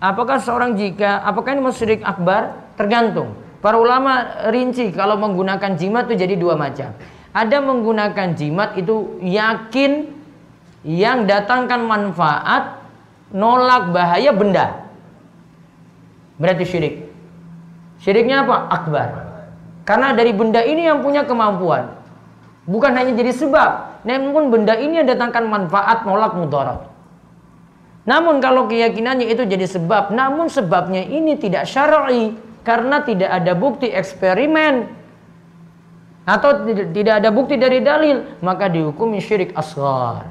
apakah seorang jika apakah ini masuk syirik akbar? Tergantung. Para ulama rinci kalau menggunakan jimat itu jadi dua macam. Ada menggunakan jimat itu yakin yang datangkan manfaat, nolak bahaya benda. Berarti syirik. Syiriknya apa? Akbar. Karena dari benda ini yang punya kemampuan. Bukan hanya jadi sebab, namun benda ini yang datangkan manfaat, nolak mudarat. Namun kalau keyakinannya itu jadi sebab, namun sebabnya ini tidak syar'i karena tidak ada bukti eksperimen atau tidak ada bukti dari dalil, maka dihukum syirik asghar.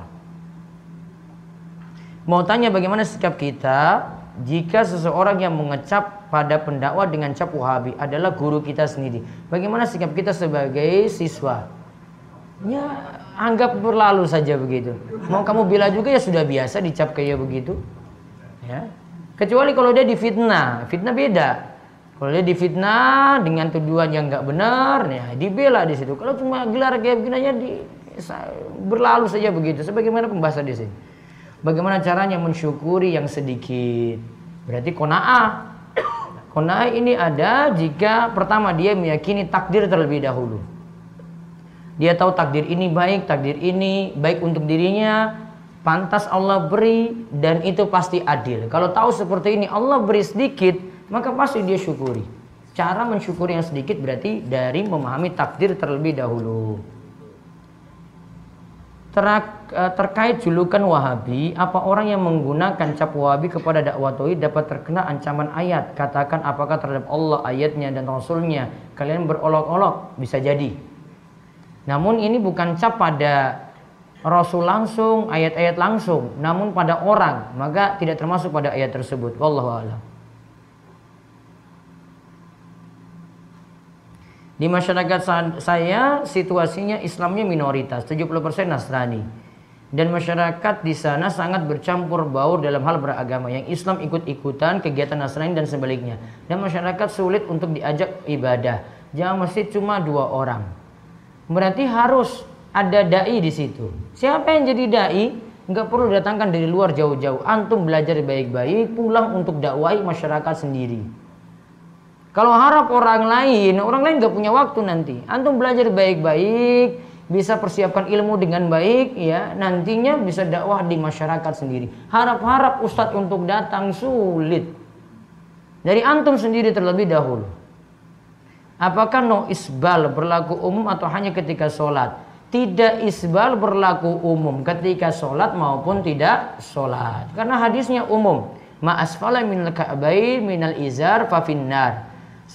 Mau tanya bagaimana sikap kita jika seseorang yang mengecap pada pendakwa dengan cap Wahabi adalah guru kita sendiri. Bagaimana sikap kita sebagai siswa? Ya, anggap berlalu saja begitu. Mau kamu bila juga ya sudah biasa dicap kayak begitu. Ya. Kecuali kalau dia difitnah, fitnah beda. Kalau dia difitnah dengan tuduhan yang nggak benar, ya dibela di situ. Kalau cuma gelar kayak begini aja di berlalu saja begitu. Sebagaimana pembahasan di sini. Bagaimana caranya mensyukuri yang sedikit? Berarti kona'ah. Kona'ah ini ada jika pertama dia meyakini takdir terlebih dahulu. Dia tahu takdir ini baik, takdir ini baik untuk dirinya, pantas Allah beri dan itu pasti adil. Kalau tahu seperti ini Allah beri sedikit, maka pasti dia syukuri. Cara mensyukuri yang sedikit berarti dari memahami takdir terlebih dahulu. E, terkait julukan Wahabi, apa orang yang menggunakan cap Wahabi kepada dakwah tauhid dapat terkena ancaman ayat? Katakan apakah terhadap Allah, ayatnya dan Rasulnya kalian berolok-olok? Bisa jadi. Namun ini bukan cap pada Rasul langsung, ayat-ayat langsung, namun pada orang, maka tidak termasuk pada ayat tersebut. Wallahu a'lam. Di masyarakat saya situasinya Islamnya minoritas, 70% Nasrani. Dan masyarakat di sana sangat bercampur baur dalam hal beragama. Yang Islam ikut-ikutan kegiatan Nasrani dan sebaliknya. Dan masyarakat sulit untuk diajak ibadah. Jangan masjid cuma dua orang. Berarti harus ada dai di situ. Siapa yang jadi dai? Nggak perlu datangkan dari luar jauh-jauh. Antum belajar baik-baik, pulang untuk dakwai masyarakat sendiri. Kalau harap orang lain, orang lain nggak punya waktu nanti. Antum belajar baik-baik, bisa persiapkan ilmu dengan baik, ya nantinya bisa dakwah di masyarakat sendiri. Harap-harap ustadz untuk datang sulit. Dari antum sendiri terlebih dahulu. Apakah no isbal berlaku umum atau hanya ketika sholat? Tidak isbal berlaku umum ketika sholat maupun tidak sholat. Karena hadisnya umum. Ma asfala minal ka'bain minal izar fafinnar.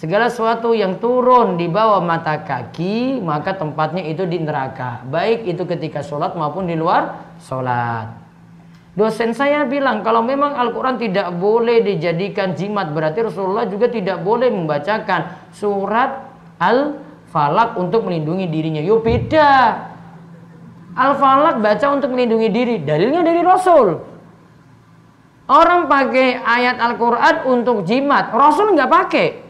Segala sesuatu yang turun di bawah mata kaki maka tempatnya itu di neraka. Baik itu ketika sholat maupun di luar sholat. Dosen saya bilang kalau memang Al-Quran tidak boleh dijadikan jimat berarti Rasulullah juga tidak boleh membacakan surat Al-Falak untuk melindungi dirinya. Yo beda. Al-Falak baca untuk melindungi diri. Dalilnya dari Rasul. Orang pakai ayat Al-Quran untuk jimat. Rasul nggak pakai.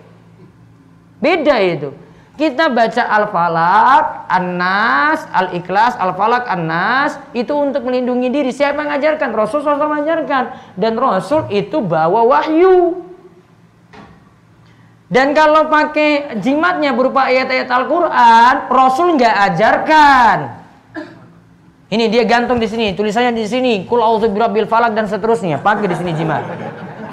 Beda itu. Kita baca Al-Falak, An-Nas, Al-Ikhlas, Al-Falak, An-Nas itu untuk melindungi diri. Siapa yang mengajarkan? Rasul SAW mengajarkan. Dan Rasul itu bawa wahyu. Dan kalau pakai jimatnya berupa ayat-ayat Al-Quran, Rasul nggak ajarkan. Ini dia gantung di sini, tulisannya di sini, Kul birabbil falak dan seterusnya. Pakai di sini jimat.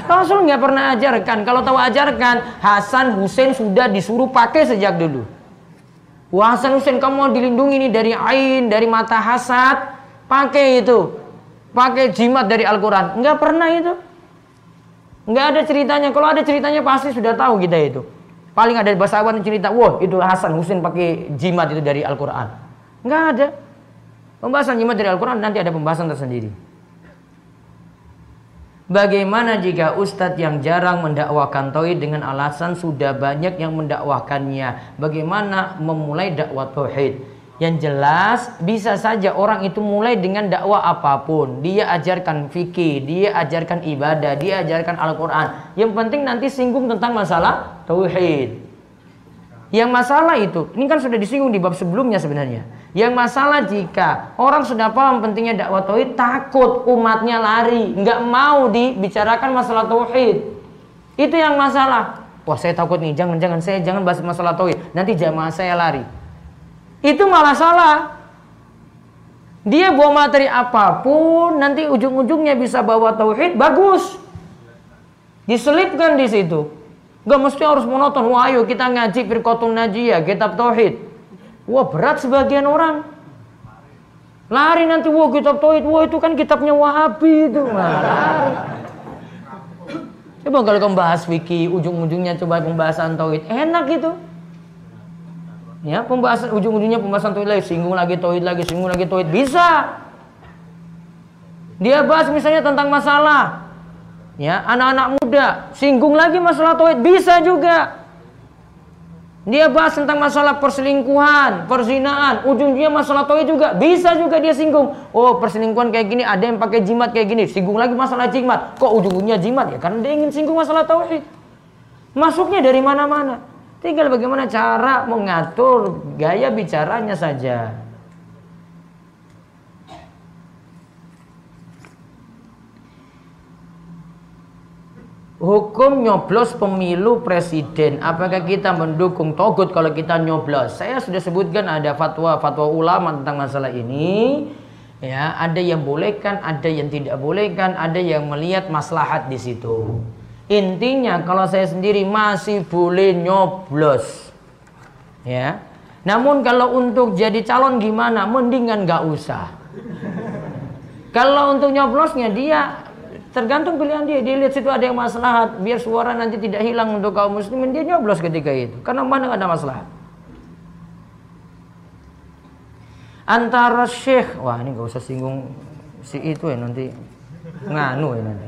Rasul nggak pernah ajarkan. Kalau tahu ajarkan, Hasan Hussein sudah disuruh pakai sejak dulu. Wah Hasan Hussein kamu mau dilindungi nih dari ain, dari mata hasad, pakai itu. Pakai jimat dari Al-Quran. Nggak pernah itu. Nggak ada ceritanya. Kalau ada ceritanya pasti sudah tahu kita itu. Paling ada bahasa yang cerita, wah itu Hasan Hussein pakai jimat itu dari Al-Quran. Nggak ada. Pembahasan jimat dari Al-Quran nanti ada pembahasan tersendiri. Bagaimana jika ustadz yang jarang mendakwakan tauhid dengan alasan sudah banyak yang mendakwakannya? Bagaimana memulai dakwah tauhid? Yang jelas bisa saja orang itu mulai dengan dakwah apa pun. Dia ajarkan fikih, dia ajarkan ibadah, dia ajarkan Al-Qur'an. Yang penting nanti singgung tentang masalah tauhid. Yang masalah itu, ini kan sudah disinggung di bab sebelumnya sebenarnya. Yang masalah jika orang sudah paham pentingnya dakwah tauhid, takut umatnya lari, nggak mau dibicarakan masalah tauhid. Itu yang masalah. Wah saya takut nih, jangan-jangan saya jangan bahas masalah tauhid. Nanti jamaah saya lari. Itu malah salah. Dia bawa materi apa pun, nanti ujung-ujungnya bisa bawa tauhid, bagus. Diselipkan di situ. Gak mesti harus monoton. Wah ayo kita ngaji firqatun najiyah, kitab tauhid. Wah berat sebagian orang. Lari nanti, wah kitab Tauhid, wah itu kan kitabnya Wahabi itu. Coba kalau kamu bahas wiki, ujung-ujungnya coba pembahasan Tauhid, enak gitu. Ya, pembahasan ujung-ujungnya pembahasan Tauhid lagi, singgung lagi Tauhid lagi, singgung lagi Tauhid, bisa. Dia bahas misalnya tentang masalah ya anak-anak muda singgung lagi masalah tauhid bisa juga. Dia bahas tentang masalah perselingkuhan, perzinaan, ujungnya masalah tauhid juga bisa juga dia singgung. Oh perselingkuhan kayak gini, ada yang pakai jimat kayak gini, singgung lagi masalah jimat. Kok ujungnya jimat ya? Karena dia ingin singgung masalah tauhid. Masuknya dari mana-mana. Tinggal bagaimana cara mengatur gaya bicaranya saja. Hukum nyoblos pemilu presiden. Apakah kita mendukung togut kalau kita nyoblos? Saya sudah sebutkan ada fatwa-fatwa ulama tentang masalah ini. Ya, ada yang bolehkan, ada yang tidak bolehkan, ada yang melihat maslahat di situ. Intinya kalau saya sendiri masih boleh nyoblos. Ya. Namun kalau untuk jadi calon gimana? Mendingan nggak usah. Kalau untuk nyoblosnya dia Tergantung pilihan dia. Dia lihat situ ada yang maslahat. Biar suara nanti tidak hilang untuk kaum muslimin. Dia nyoblos ketika itu. Karena mana ada maslahat. Antara syekh. Wah ini gak usah singgung si itu ya nanti. Nganu ya nanti.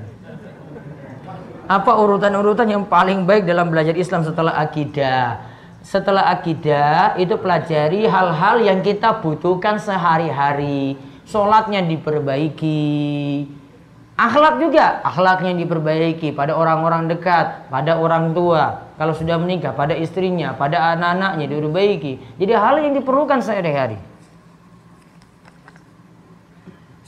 Apa urutan-urutan yang paling baik dalam belajar Islam setelah akidah? Setelah akidah itu pelajari hal-hal yang kita butuhkan sehari-hari. Sholatnya diperbaiki, Akhlak juga, akhlaknya diperbaiki pada orang-orang dekat, pada orang tua. Kalau sudah menikah, pada istrinya, pada anak-anaknya diperbaiki. Jadi hal yang diperlukan sehari-hari.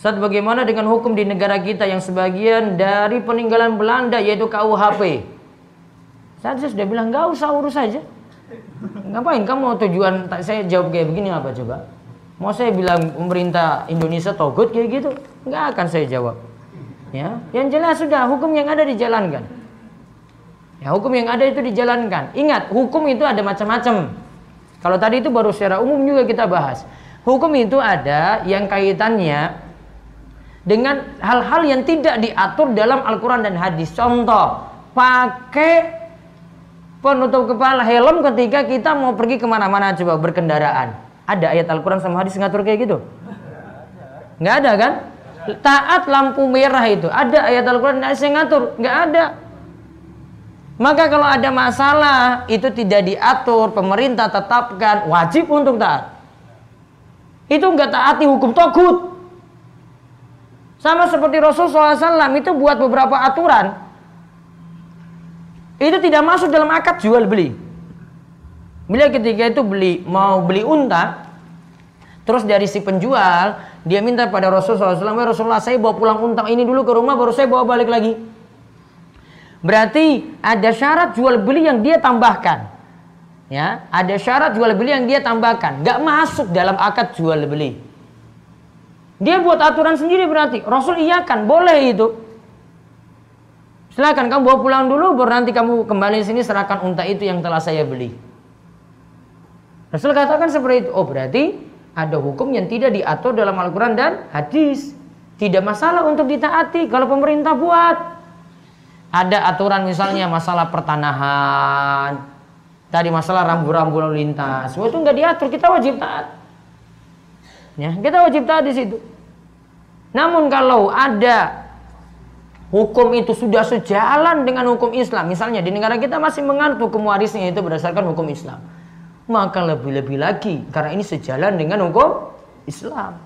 Saat bagaimana dengan hukum di negara kita yang sebagian dari peninggalan Belanda yaitu KUHP. Saat saya sudah bilang nggak usah urus saja. Ngapain kamu tujuan saya jawab kayak begini apa coba? Mau saya bilang pemerintah Indonesia togut kayak gitu? Nggak akan saya jawab. Ya, yang jelas sudah hukum yang ada dijalankan. Ya, hukum yang ada itu dijalankan. Ingat, hukum itu ada macam-macam. Kalau tadi itu baru secara umum juga kita bahas. Hukum itu ada yang kaitannya dengan hal-hal yang tidak diatur dalam Al-Quran dan hadis. Contoh, pakai penutup kepala helm ketika kita mau pergi ke mana-mana coba berkendaraan. Ada ayat Al-Quran sama hadis ngatur kayak gitu? Nggak ada kan? Taat lampu merah itu. Ada ayat Al-Quran yang ngatur. Nggak ada. Maka kalau ada masalah itu tidak diatur. Pemerintah tetapkan. Wajib untuk taat. Itu nggak taati hukum togut. Sama seperti Rasul SAW itu buat beberapa aturan. Itu tidak masuk dalam akad jual beli. Bila ketika itu beli mau beli unta terus dari si penjual dia minta pada Rasulullah SAW, ya Rasulullah saya bawa pulang unta ini dulu ke rumah baru saya bawa balik lagi. Berarti ada syarat jual beli yang dia tambahkan. Ya, ada syarat jual beli yang dia tambahkan. Gak masuk dalam akad jual beli. Dia buat aturan sendiri berarti. Rasul iya kan, boleh itu. Silakan kamu bawa pulang dulu, baru nanti kamu kembali sini serahkan unta itu yang telah saya beli. Rasul katakan seperti itu. Oh berarti ada hukum yang tidak diatur dalam Al-Quran dan hadis. Tidak masalah untuk ditaati kalau pemerintah buat. Ada aturan misalnya masalah pertanahan, tadi masalah rambu-rambu lalu lintas, semua itu nggak diatur, kita wajib taat. Ya, kita wajib taat di situ. Namun kalau ada hukum itu sudah sejalan dengan hukum Islam, misalnya di negara kita masih menganut hukum warisnya itu berdasarkan hukum Islam maka lebih-lebih lagi karena ini sejalan dengan hukum Islam.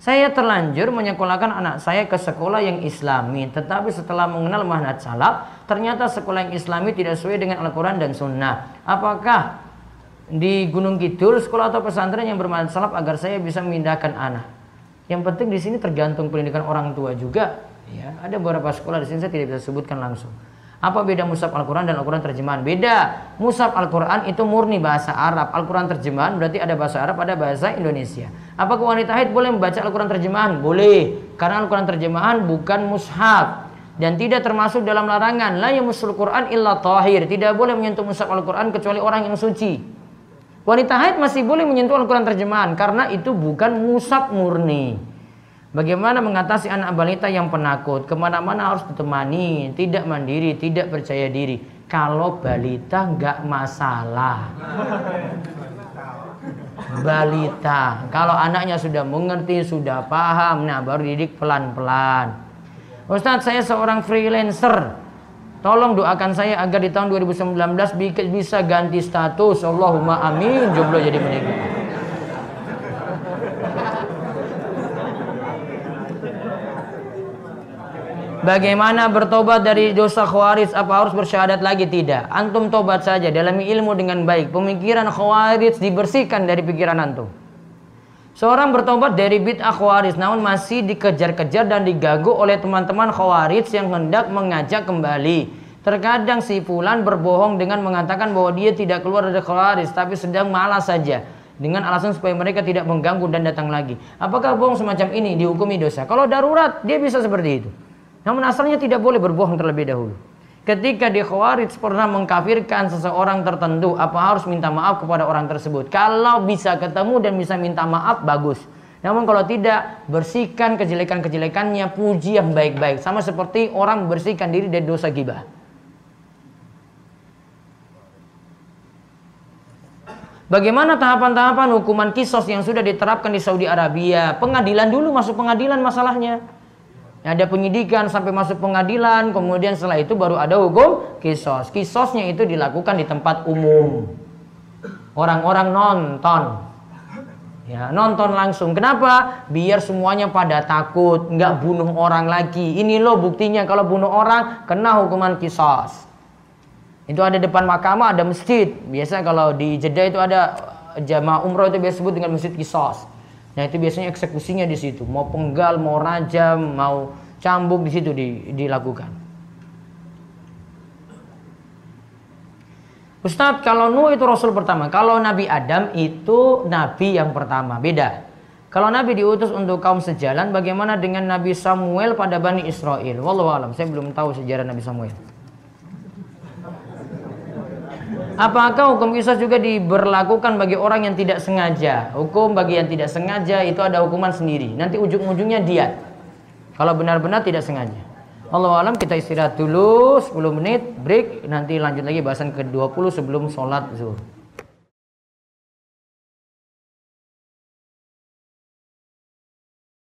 Saya terlanjur menyekolahkan anak saya ke sekolah yang islami Tetapi setelah mengenal manhaj salaf Ternyata sekolah yang islami tidak sesuai dengan Al-Quran dan Sunnah. Apakah di Gunung Kidul sekolah atau pesantren yang bermanhaj salaf Agar saya bisa memindahkan anak? Yang penting di sini tergantung pendidikan orang tua juga. Ya, Ada beberapa sekolah di sini saya tidak bisa sebutkan langsung apa beda mushaf Al-Quran dan Al-Quran terjemahan? Beda. Mushaf Al-Quran itu murni bahasa Arab. Al-Quran terjemahan berarti ada bahasa Arab, ada bahasa Indonesia. Apakah wanita haid boleh membaca Al-Quran terjemahan? Boleh. Karena Al-Quran terjemahan bukan mushaf. Dan tidak termasuk dalam larangan. La musul Quran illa tahir. Tidak boleh menyentuh mushaf Al-Quran kecuali orang yang suci. Wanita haid masih boleh menyentuh Al-Quran terjemahan karena itu bukan musab murni. Bagaimana mengatasi anak balita yang penakut? Ke mana-mana harus ditemani, tidak mandiri, tidak percaya diri. Kalau balita nggak masalah. Balita, kalau anaknya sudah mengerti, sudah paham, nah baru didik pelan-pelan. Ustadz, saya seorang freelancer. Tolong doakan saya agar di tahun 2019 bisa ganti status. Allahumma amin. Jomblo jadi menikah. Bagaimana bertobat dari dosa khawarij? Apa harus bersyahadat lagi? Tidak. Antum tobat saja. Dalam ilmu dengan baik. Pemikiran khawarij dibersihkan dari pikiran antum. Seorang bertobat dari bid'ah khawarij namun masih dikejar-kejar dan diganggu oleh teman-teman khawarij yang hendak mengajak kembali. Terkadang si fulan berbohong dengan mengatakan bahwa dia tidak keluar dari khawarij tapi sedang malas saja dengan alasan supaya mereka tidak mengganggu dan datang lagi. Apakah bohong semacam ini dihukumi dosa? Kalau darurat dia bisa seperti itu. Namun asalnya tidak boleh berbohong terlebih dahulu. Ketika di Khawarij pernah mengkafirkan seseorang tertentu, apa harus minta maaf kepada orang tersebut? Kalau bisa ketemu dan bisa minta maaf, bagus. Namun kalau tidak, bersihkan kejelekan-kejelekannya, puji yang baik-baik. Sama seperti orang membersihkan diri dari dosa gibah. Bagaimana tahapan-tahapan hukuman kisos yang sudah diterapkan di Saudi Arabia? Pengadilan dulu masuk pengadilan masalahnya. Ada penyidikan sampai masuk pengadilan, kemudian setelah itu baru ada hukum kisos. Kisosnya itu dilakukan di tempat umum. Orang-orang nonton. Ya, nonton langsung. Kenapa? Biar semuanya pada takut, nggak bunuh orang lagi. Ini loh buktinya kalau bunuh orang kena hukuman kisos. Itu ada depan mahkamah, ada masjid. Biasa kalau di Jeddah itu ada jamaah umroh itu biasa sebut dengan masjid kisos. Nah itu biasanya eksekusinya di situ. Mau penggal, mau rajam, mau cambuk di situ di, dilakukan. Ustadz, kalau Nuh itu Rasul pertama, kalau Nabi Adam itu Nabi yang pertama, beda. Kalau Nabi diutus untuk kaum sejalan, bagaimana dengan Nabi Samuel pada Bani Israel? Wallahu alam, saya belum tahu sejarah Nabi Samuel. Apakah hukum kisah juga diberlakukan bagi orang yang tidak sengaja? Hukum bagi yang tidak sengaja itu ada hukuman sendiri. Nanti ujung-ujungnya dia. Kalau benar-benar tidak sengaja. Allah alam kita istirahat dulu 10 menit break nanti lanjut lagi bahasan ke-20 sebelum sholat zuhur.